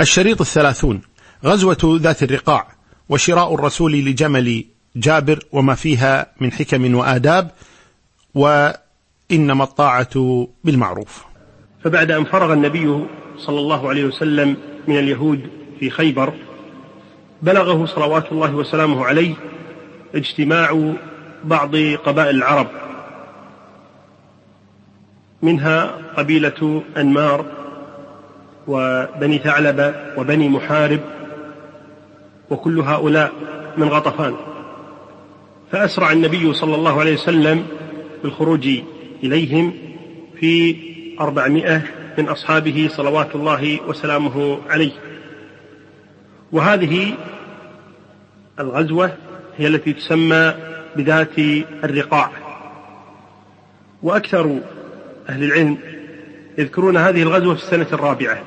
الشريط الثلاثون غزوة ذات الرقاع وشراء الرسول لجمل جابر وما فيها من حكم وآداب وإنما الطاعة بالمعروف. فبعد أن فرغ النبي صلى الله عليه وسلم من اليهود في خيبر بلغه صلوات الله وسلامه عليه اجتماع بعض قبائل العرب منها قبيلة أنمار وبني ثعلبة وبني محارب وكل هؤلاء من غطفان. فأسرع النبي صلى الله عليه وسلم بالخروج إليهم في أربعمائة من أصحابه صلوات الله وسلامه عليه. وهذه الغزوة هي التي تسمى بذات الرقاع. وأكثر أهل العلم يذكرون هذه الغزوة في السنة الرابعة.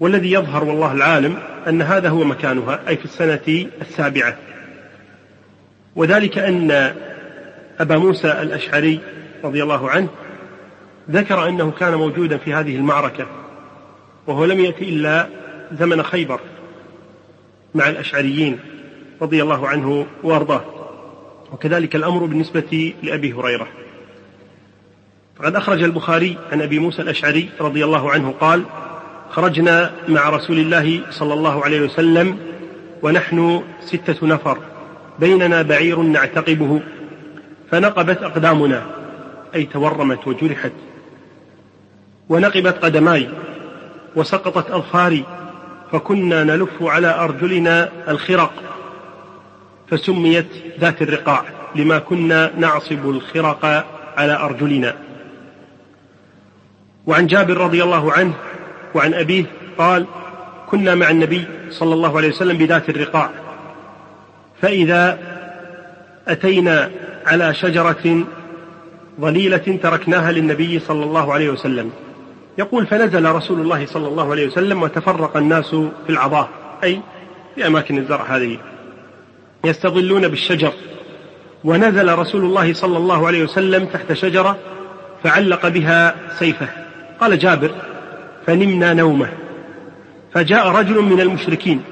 والذي يظهر والله العالم أن هذا هو مكانها أي في السنة السابعة. وذلك أن أبا موسى الأشعري رضي الله عنه ذكر أنه كان موجودا في هذه المعركة وهو لم يأتي إلا زمن خيبر مع الأشعريين رضي الله عنه وأرضاه. وكذلك الأمر بالنسبة لأبي هريرة. فقد أخرج البخاري عن أبي موسى الأشعري رضي الله عنه قال خرجنا مع رسول الله صلى الله عليه وسلم ونحن ستة نفر بيننا بعير نعتقبه فنقبت أقدامنا أي تورمت وجرحت. ونقبت قدماي وسقطت أظفاري فكنا نلف على أرجلنا الخرق فسميت ذات الرقاع لما كنا نعصب الخرق على أرجلنا. وعن جابر رضي الله عنه وعن أبيه قال كنا مع النبي صلى الله عليه وسلم بذات الرقاع فإذا أتينا على شجرة ظليلة تركناها للنبي صلى الله عليه وسلم. يقول فنزل رسول الله صلى الله عليه وسلم وتفرق الناس في العضاء أي في أماكن الزرع هذه. يستظلون بالشجر. ونزل رسول الله صلى الله عليه وسلم تحت شجرة فعلق بها سيفه. قال جابر فنمنا نومه. فجاء رجل من المشركين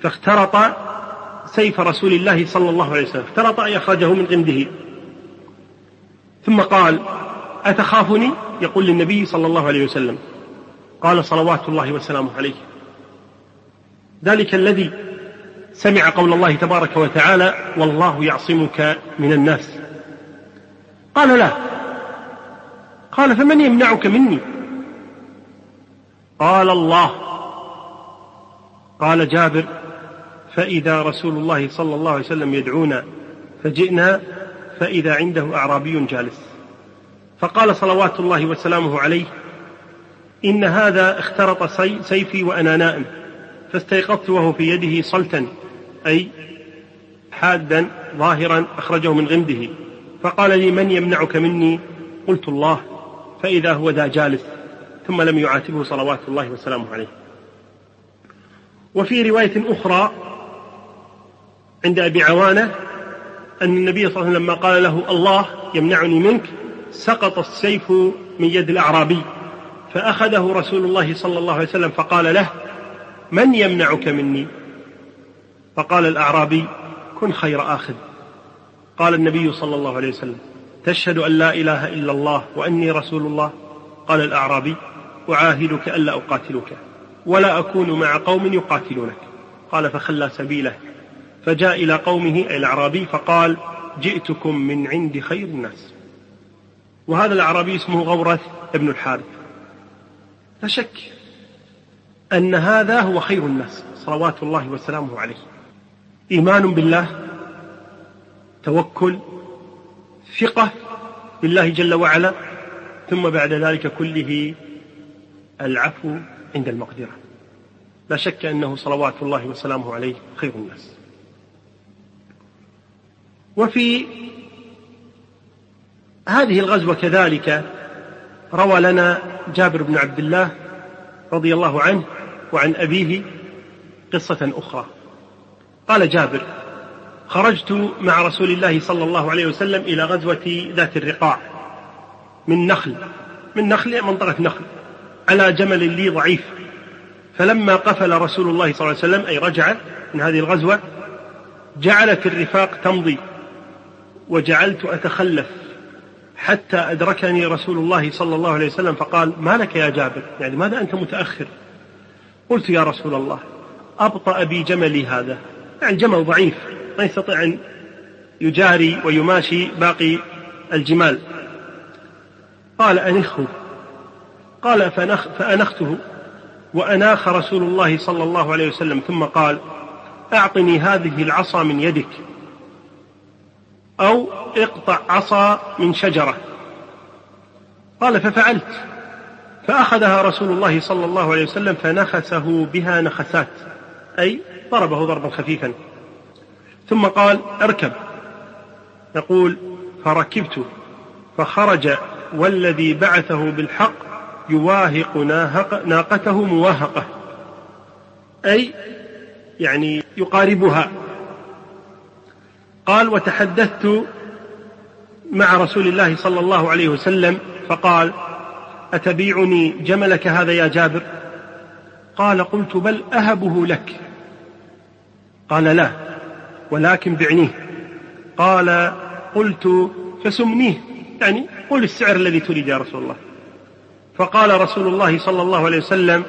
فاخترط سيف رسول الله صلى الله عليه وسلم. اخترط أن يخرجه من غمده ثم قال أتخافني؟ يقول للنبي صلى الله عليه وسلم. قال صلوات الله وسلامه عليه. ذلك الذي سمع قول الله تبارك وتعالى والله يعصمك من الناس. قال لا. قال فمن يمنعك مني؟ قال الله. قال جابر فإذا رسول الله صلى الله عليه وسلم يدعونا فجئنا فإذا عنده أعرابي جالس. فقال صلوات الله وسلامه عليه إن هذا اخترط سيفي وأنا نائم فاستيقظت وهو في يده صلتا أي حادا ظاهرا أخرجه من غمده. فقال لي من يمنعك مني؟ قلت الله فإذا هو ذا جالس. ثم لم يعاتبه صلوات الله وسلامه عليه. وفي رواية أخرى عند أبي عوانة أن النبي صلى الله عليه وسلم لما قال له الله يمنعني منك سقط السيف من يد الأعرابي فأخذه رسول الله صلى الله عليه وسلم فقال له من يمنعك مني؟ فقال الأعرابي كن خير آخذ. قال النبي صلى الله عليه وسلم تشهد أن لا إله إلا الله وأني رسول الله؟ قال الأعرابي أعاهدك ألا أقاتلك ولا أكون مع قوم يقاتلونك. قال فخلى سبيله فجاء إلى قومه أي الأعرابي فقال جئتكم من عند خير الناس. وهذا الأعرابي اسمه غورث ابن الحارث. لا شك أن هذا هو خير الناس صلوات الله وسلامه عليه. إيمان بالله توكل ثقة بالله جل وعلا ثم بعد ذلك كله العفو عند المقدرة. لا شك أنه صلوات الله وسلامه عليه خير الناس. وفي هذه الغزوة كذلك روى لنا جابر بن عبد الله رضي الله عنه وعن أبيه قصة أخرى. قال جابر خرجت مع رسول الله صلى الله عليه وسلم إلى غزوة ذات الرقاع من نخل من نخل منطقة نخل. على جمل لي ضعيف. فلما قفل رسول الله صلى الله عليه وسلم أي رجع من هذه الغزوة جعلت الرفاق تمضي وجعلت أتخلف حتى أدركني رسول الله صلى الله عليه وسلم فقال ما لك يا جابر؟ يعني ماذا أنت متأخر؟ قلت يا رسول الله أبطأ بي جملي هذا. يعني جمل ضعيف ما يستطيع أن يجاري ويماشي باقي الجمال. قال أنخه قال فأنخ فأنخته وأناخ رسول الله صلى الله عليه وسلم ثم قال أعطني هذه العصا من يدك أو اقطع عصا من شجرة. قال ففعلت. فأخذها رسول الله صلى الله عليه وسلم فنخسه بها نخسات أي ضربه ضربا خفيفا. ثم قال اركب. يقول فركبت فخرج والذي بعثه بالحق يواهق ناقته مواهقة. أي يعني يقاربها. قال وتحدثت مع رسول الله صلى الله عليه وسلم فقال أتبيعني جملك هذا يا جابر؟ قال قلت بل أهبه لك. قال لا ولكن بعنيه. قال قلت فسمنيه. يعني قل السعر الذي تريد يا رسول الله. فقال رسول الله صلى الله عليه وسلم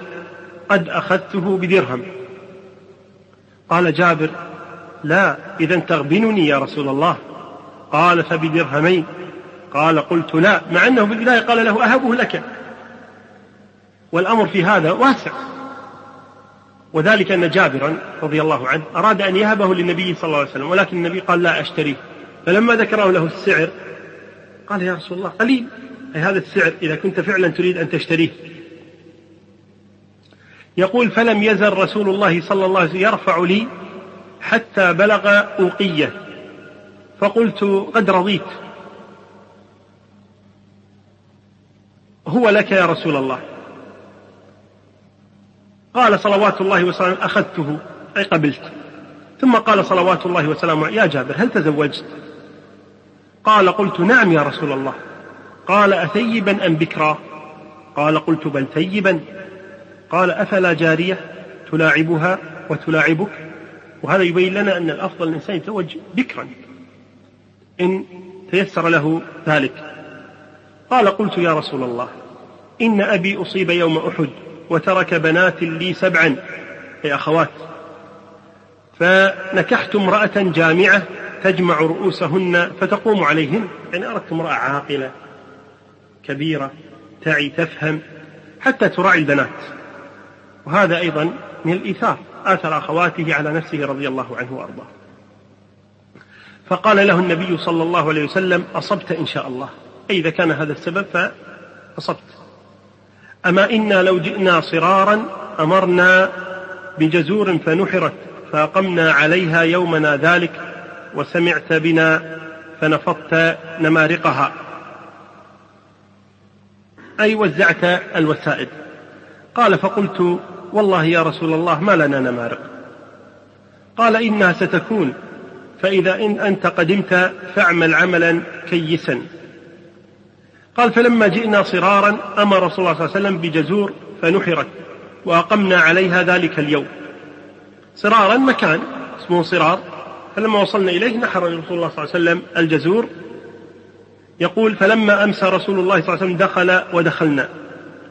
قد أخذته بدرهم. قال جابر لا إذا تغبنني يا رسول الله. قال فبدرهمين. قال قلت لا مع أنه في البداية قال له أهبه لك. والأمر في هذا واسع. وذلك أن جابرا رضي الله عنه أراد أن يهبه للنبي صلى الله عليه وسلم ولكن النبي قال لا أشتريه. فلما ذكره له السعر قال يا رسول الله قليل. أي هذا السعر إذا كنت فعلا تريد أن تشتريه. يقول فلم يزل رسول الله صلى الله عليه وسلم يرفع لي حتى بلغ أوقية. فقلت قد رضيت. هو لك يا رسول الله. قال صلوات الله وسلامه أخذته أي قبلت. ثم قال صلوات الله وسلامه يا جابر هل تزوجت؟ قال قلت نعم يا رسول الله. قال أثيبا أم بكرا؟ قال قلت بل ثيبا. قال أفلا جارية تلاعبها وتلاعبك؟ وهذا يبين لنا أن الأفضل الإنسان يتزوج بكرا إن تيسر له ذلك. قال قلت يا رسول الله إن أبي أصيب يوم أحد وترك بنات لي سبعا أي أخوات. فنكحت امرأة جامعة تجمع رؤوسهن فتقوم عليهن يعني أردت امرأة عاقلة. كبيرة تعي تفهم حتى تراعي البنات. وهذا أيضا من الإيثار آثر أخواته على نفسه رضي الله عنه وأرضاه. فقال له النبي صلى الله عليه وسلم أصبت إن شاء الله. أي إذا كان هذا السبب فأصبت. أما إنا لو جئنا صرارا أمرنا بجزور فنحرت فأقمنا عليها يومنا ذلك وسمعت بنا فنفضت نمارقها. أي وزعت الوسائد. قال فقلت والله يا رسول الله ما لنا نمارق. قال إنها ستكون فإذا إن أنت قدمت فاعمل عملا كيسا. قال فلما جئنا صرارا أمر رسول الله صلى الله عليه وسلم بجزور فنحرت وأقمنا عليها ذلك اليوم. صرارا مكان اسمه صرار فلما وصلنا إليه نحر رسول الله صلى الله عليه وسلم الجزور يقول فلما أمسى رسول الله صلى الله عليه وسلم دخل ودخلنا.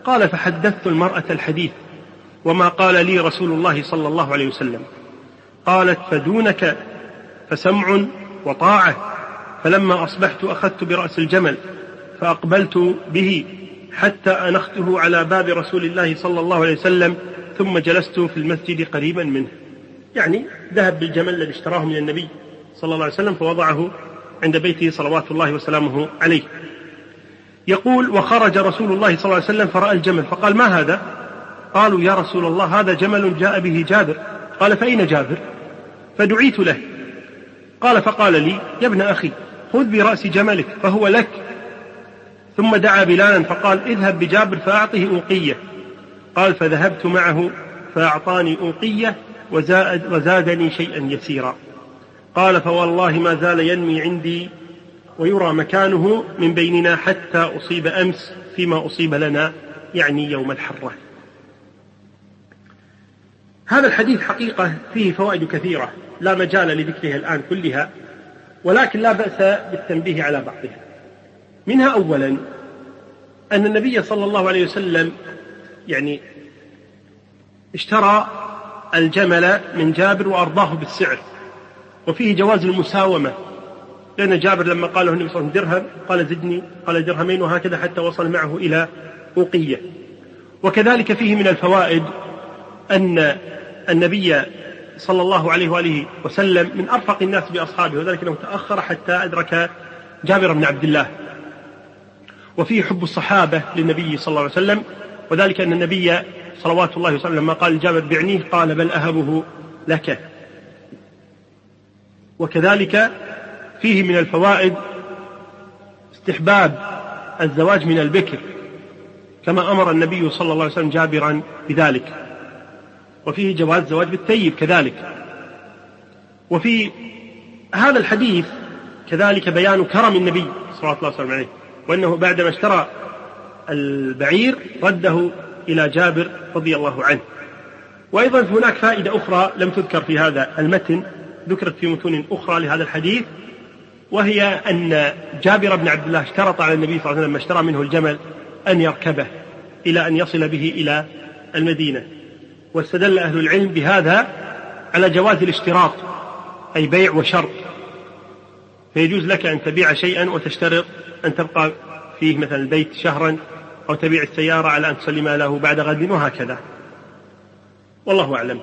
قال فحدثت المرأة الحديث وما قال لي رسول الله صلى الله عليه وسلم. قالت فدونك فسمع وطاعة فلما أصبحت أخذت برأس الجمل فأقبلت به حتى أنخته على باب رسول الله صلى الله عليه وسلم ثم جلست في المسجد قريبا منه. يعني ذهب بالجمل الذي اشتراه من النبي صلى الله عليه وسلم فوضعه عند بيته صلوات الله وسلامه عليه. يقول وخرج رسول الله صلى الله عليه وسلم فرأى الجمل فقال ما هذا؟ قالوا يا رسول الله هذا جمل جاء به جابر. قال فأين جابر؟ فدعيت له. قال فقال لي يا ابن أخي خذ برأس جملك فهو لك. ثم دعا بلالا فقال اذهب بجابر فأعطه أوقية. قال فذهبت معه فأعطاني أوقية وزاد وزادني شيئا يسيرا. قال فوالله ما زال ينمي عندي ويرى مكانه من بيننا حتى أصيب أمس فيما أصيب لنا يعني يوم الحرة. هذا الحديث حقيقة فيه فوائد كثيرة لا مجال لذكرها الآن كلها ولكن لا بأس بالتنبيه على بعضها. منها أولا أن النبي صلى الله عليه وسلم يعني اشترى الجمل من جابر وأرضاه بالسعر. وفيه جواز المساومة لأن جابر لما قال له النبي صلى الله عليه وسلم درهم قال زدني قال درهمين وهكذا حتى وصل معه إلى أوقية. وكذلك فيه من الفوائد أن النبي صلى الله عليه وآله وسلم من أرفق الناس بأصحابه وذلك أنه تأخر حتى أدرك جابر بن عبد الله. وفيه حب الصحابة للنبي صلى الله عليه وسلم وذلك أن النبي صلوات الله وسلم لما قال جابر بعنيه قال بل أهبه لك. وكذلك فيه من الفوائد استحباب الزواج من البكر كما أمر النبي صلى الله عليه وسلم جابرا بذلك. وفيه جواز زواج بالثيب كذلك. وفي هذا الحديث كذلك بيان كرم النبي صلى الله عليه وسلم عليه وأنه بعدما اشترى البعير رده إلى جابر رضي الله عنه. وأيضا هناك فائدة أخرى لم تذكر في هذا المتن ذكرت في متون أخرى لهذا الحديث وهي أن جابر بن عبد الله اشترط على النبي صلى الله عليه وسلم لما اشترى منه الجمل أن يركبه إلى أن يصل به إلى المدينة. واستدل أهل العلم بهذا على جواز الاشتراط أي بيع وشرط. فيجوز لك أن تبيع شيئا وتشترط أن تبقى فيه مثلا البيت شهرا أو تبيع السيارة على أن تسلمها له بعد غد وهكذا. والله أعلم.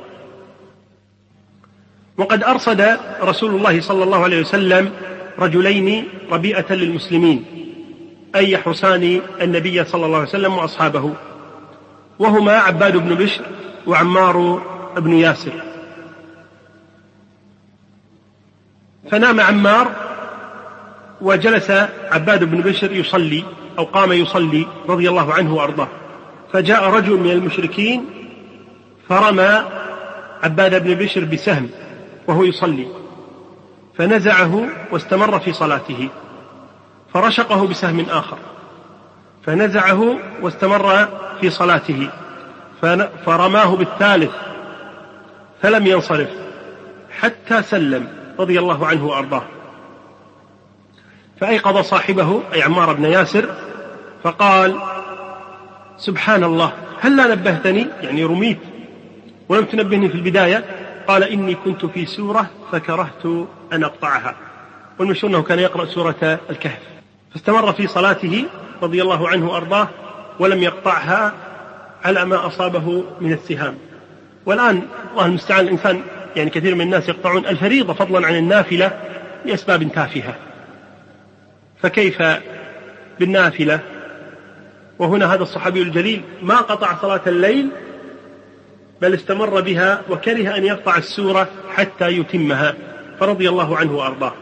وقد أرصد رسول الله صلى الله عليه وسلم رجلين ربيئة للمسلمين أي يحرسان النبي صلى الله عليه وسلم وأصحابه وهما عباد بن بشر وعمار بن ياسر. فنام عمار وجلس عباد بن بشر يصلي أو قام يصلي رضي الله عنه وأرضاه. فجاء رجل من المشركين فرمى عباد بن بشر بسهم وهو يصلي. فنزعه واستمر في صلاته. فرشقه بسهم آخر. فنزعه واستمر في صلاته. فرماه بالثالث. فلم ينصرف. حتى سلم رضي الله عنه وأرضاه. فأيقظ صاحبه أي عمار بن ياسر فقال سبحان الله هل لا نبهتني؟ يعني رميت. ولم تنبهني في البداية. قال إني كنت في سورة فكرهت أن أقطعها. والمشهور أنه كان يقرأ سورة الكهف. فاستمر في صلاته رضي الله عنه وأرضاه ولم يقطعها على ما أصابه من السهام. والآن الله المستعان الإنسان يعني كثير من الناس يقطعون الفريضة فضلا عن النافلة لأسباب تافهة. فكيف بالنافلة؟ وهنا هذا الصحابي الجليل ما قطع صلاة الليل بل استمر بها وكره أن يقطع السورة حتى يتمها فرضي الله عنه وأرضاه.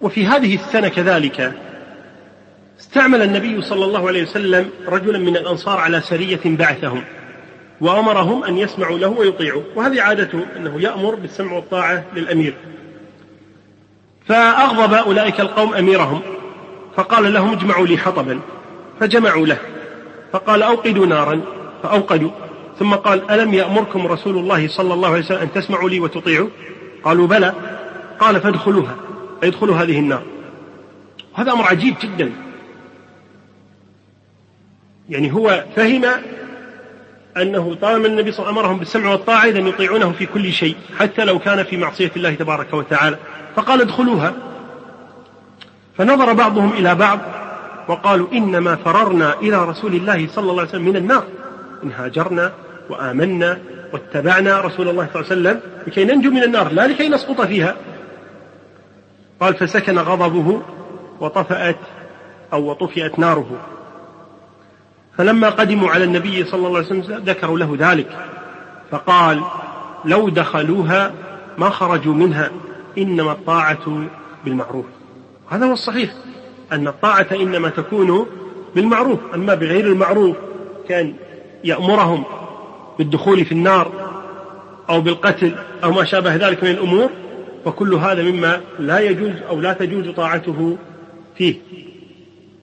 وفي هذه السنة كذلك استعمل النبي صلى الله عليه وسلم رجلا من الأنصار على سرية بعثهم وأمرهم أن يسمعوا له ويطيعوا وهذه عادته أنه يأمر بالسمع والطاعة للأمير. فأغضب أولئك القوم أميرهم فقال لهم اجمعوا لي حطبا فجمعوا له فقال أوقدوا نارا فأوقدوا. ثم قال ألم يأمركم رسول الله صلى الله عليه وسلم أن تسمعوا لي وتطيعوا؟ قالوا بلى. قال فادخلوها. ادخلوا هذه النار. هذا أمر عجيب جدا. يعني هو فهم أنه طالما النبي صلى الله عليه وسلم أمرهم بالسمع والطاعة إذا يطيعونه في كل شيء حتى لو كان في معصية الله تبارك وتعالى. فقال ادخلوها. فنظر بعضهم إلى بعض وقالوا إنما فررنا إلى رسول الله صلى الله عليه وسلم من النار. إن هاجرنا وآمنا واتبعنا رسول الله صلى الله عليه وسلم لكي ننجو من النار لا لكي نسقط فيها. قال فسكن غضبه وطفأت أو وطفئت ناره. فلما قدموا على النبي صلى الله عليه وسلم ذكروا له ذلك. فقال لو دخلوها ما خرجوا منها إنما الطاعة بالمعروف. هذا هو الصحيح أن الطاعة إنما تكون بالمعروف أما بغير المعروف كان يأمرهم بالدخول في النار أو بالقتل أو ما شابه ذلك من الأمور فكل هذا مما لا يجوز أو لا تجوز طاعته فيه.